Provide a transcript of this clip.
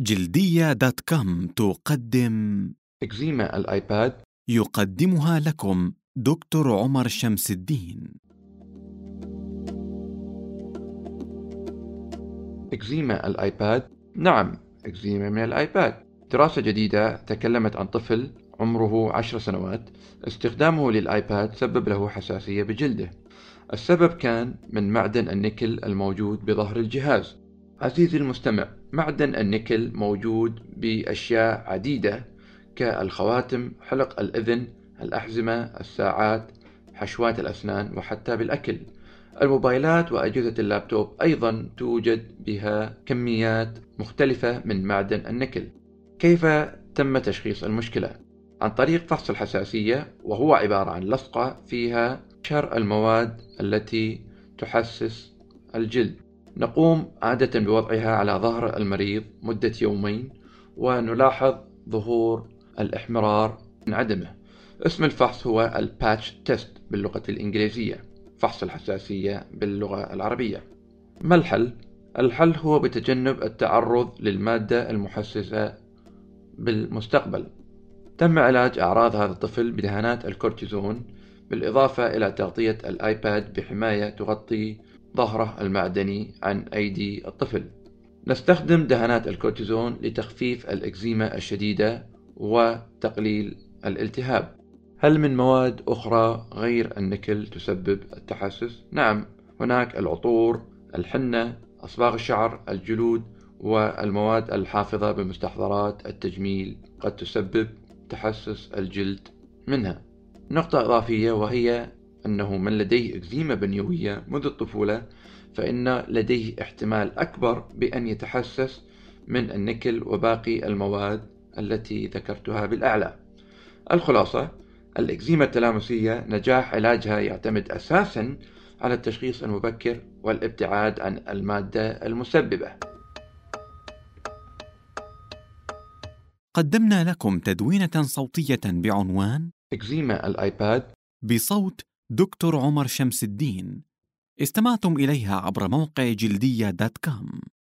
جلدية dot com تقدم. إكزيما الآيباد. يقدمها لكم دكتور عمر شمس الدين. إكزيما الآيباد. نعم إكزيما من الآيباد. دراسة جديدة تكلمت عن طفل عمره عشر سنوات. استخدامه للآيباد سبب له حساسية بجلده. السبب كان من معدن النيكل الموجود بظهر الجهاز. عزيزي المستمع معدن النيكل موجود بأشياء عديدة كالخواتم حلق الإذن الأحزمة الساعات حشوات الأسنان وحتى بالأكل. الموبايلات وأجهزة اللابتوب أيضا توجد بها كميات مختلفة من معدن النيكل. كيف تم تشخيص المشكلة؟ عن طريق فحص الحساسية وهو عبارة عن لصقة فيها شر المواد التي تحسس الجلد. نقوم عادة بوضعها على ظهر المريض مدة يومين ونلاحظ ظهور الإحمرار من عدمه. اسم الفحص هو ال patch test باللغة الإنجليزية فحص الحساسية باللغة العربية. ما الحل؟ الحل هو بتجنب التعرض للمادة المحسسة بالمستقبل. تم علاج أعراض هذا الطفل بدهانات الكورتيزون بالإضافة إلى تغطية الآيباد بحماية تغطي ظهره المعدني عن أيدي الطفل. نستخدم دهانات الكورتيزون لتخفيف الإكزيما الشديدة وتقليل الالتهاب. هل من مواد أخرى غير النكل تسبب التحسس؟ نعم هناك العطور الحنة أصباغ الشعر الجلود والمواد الحافظة بمستحضرات التجميل قد تسبب تحسس الجلد منها. نقطة إضافية وهي أنه من لديه إكزيما بنيوية منذ الطفولة فإن لديه احتمال أكبر بأن يتحسس من النكل وباقي المواد التي ذكرتها بالأعلى. الخلاصة الإكزيما التلامسية نجاح علاجها يعتمد أساسا على التشخيص المبكر والابتعاد عن المادة المسببة. قدمنا لكم تدوينة صوتية بعنوان إكزيما الآيباد بصوت دكتور عمر شمس الدين استمعتم إليها عبر موقع جلدية دوت كوم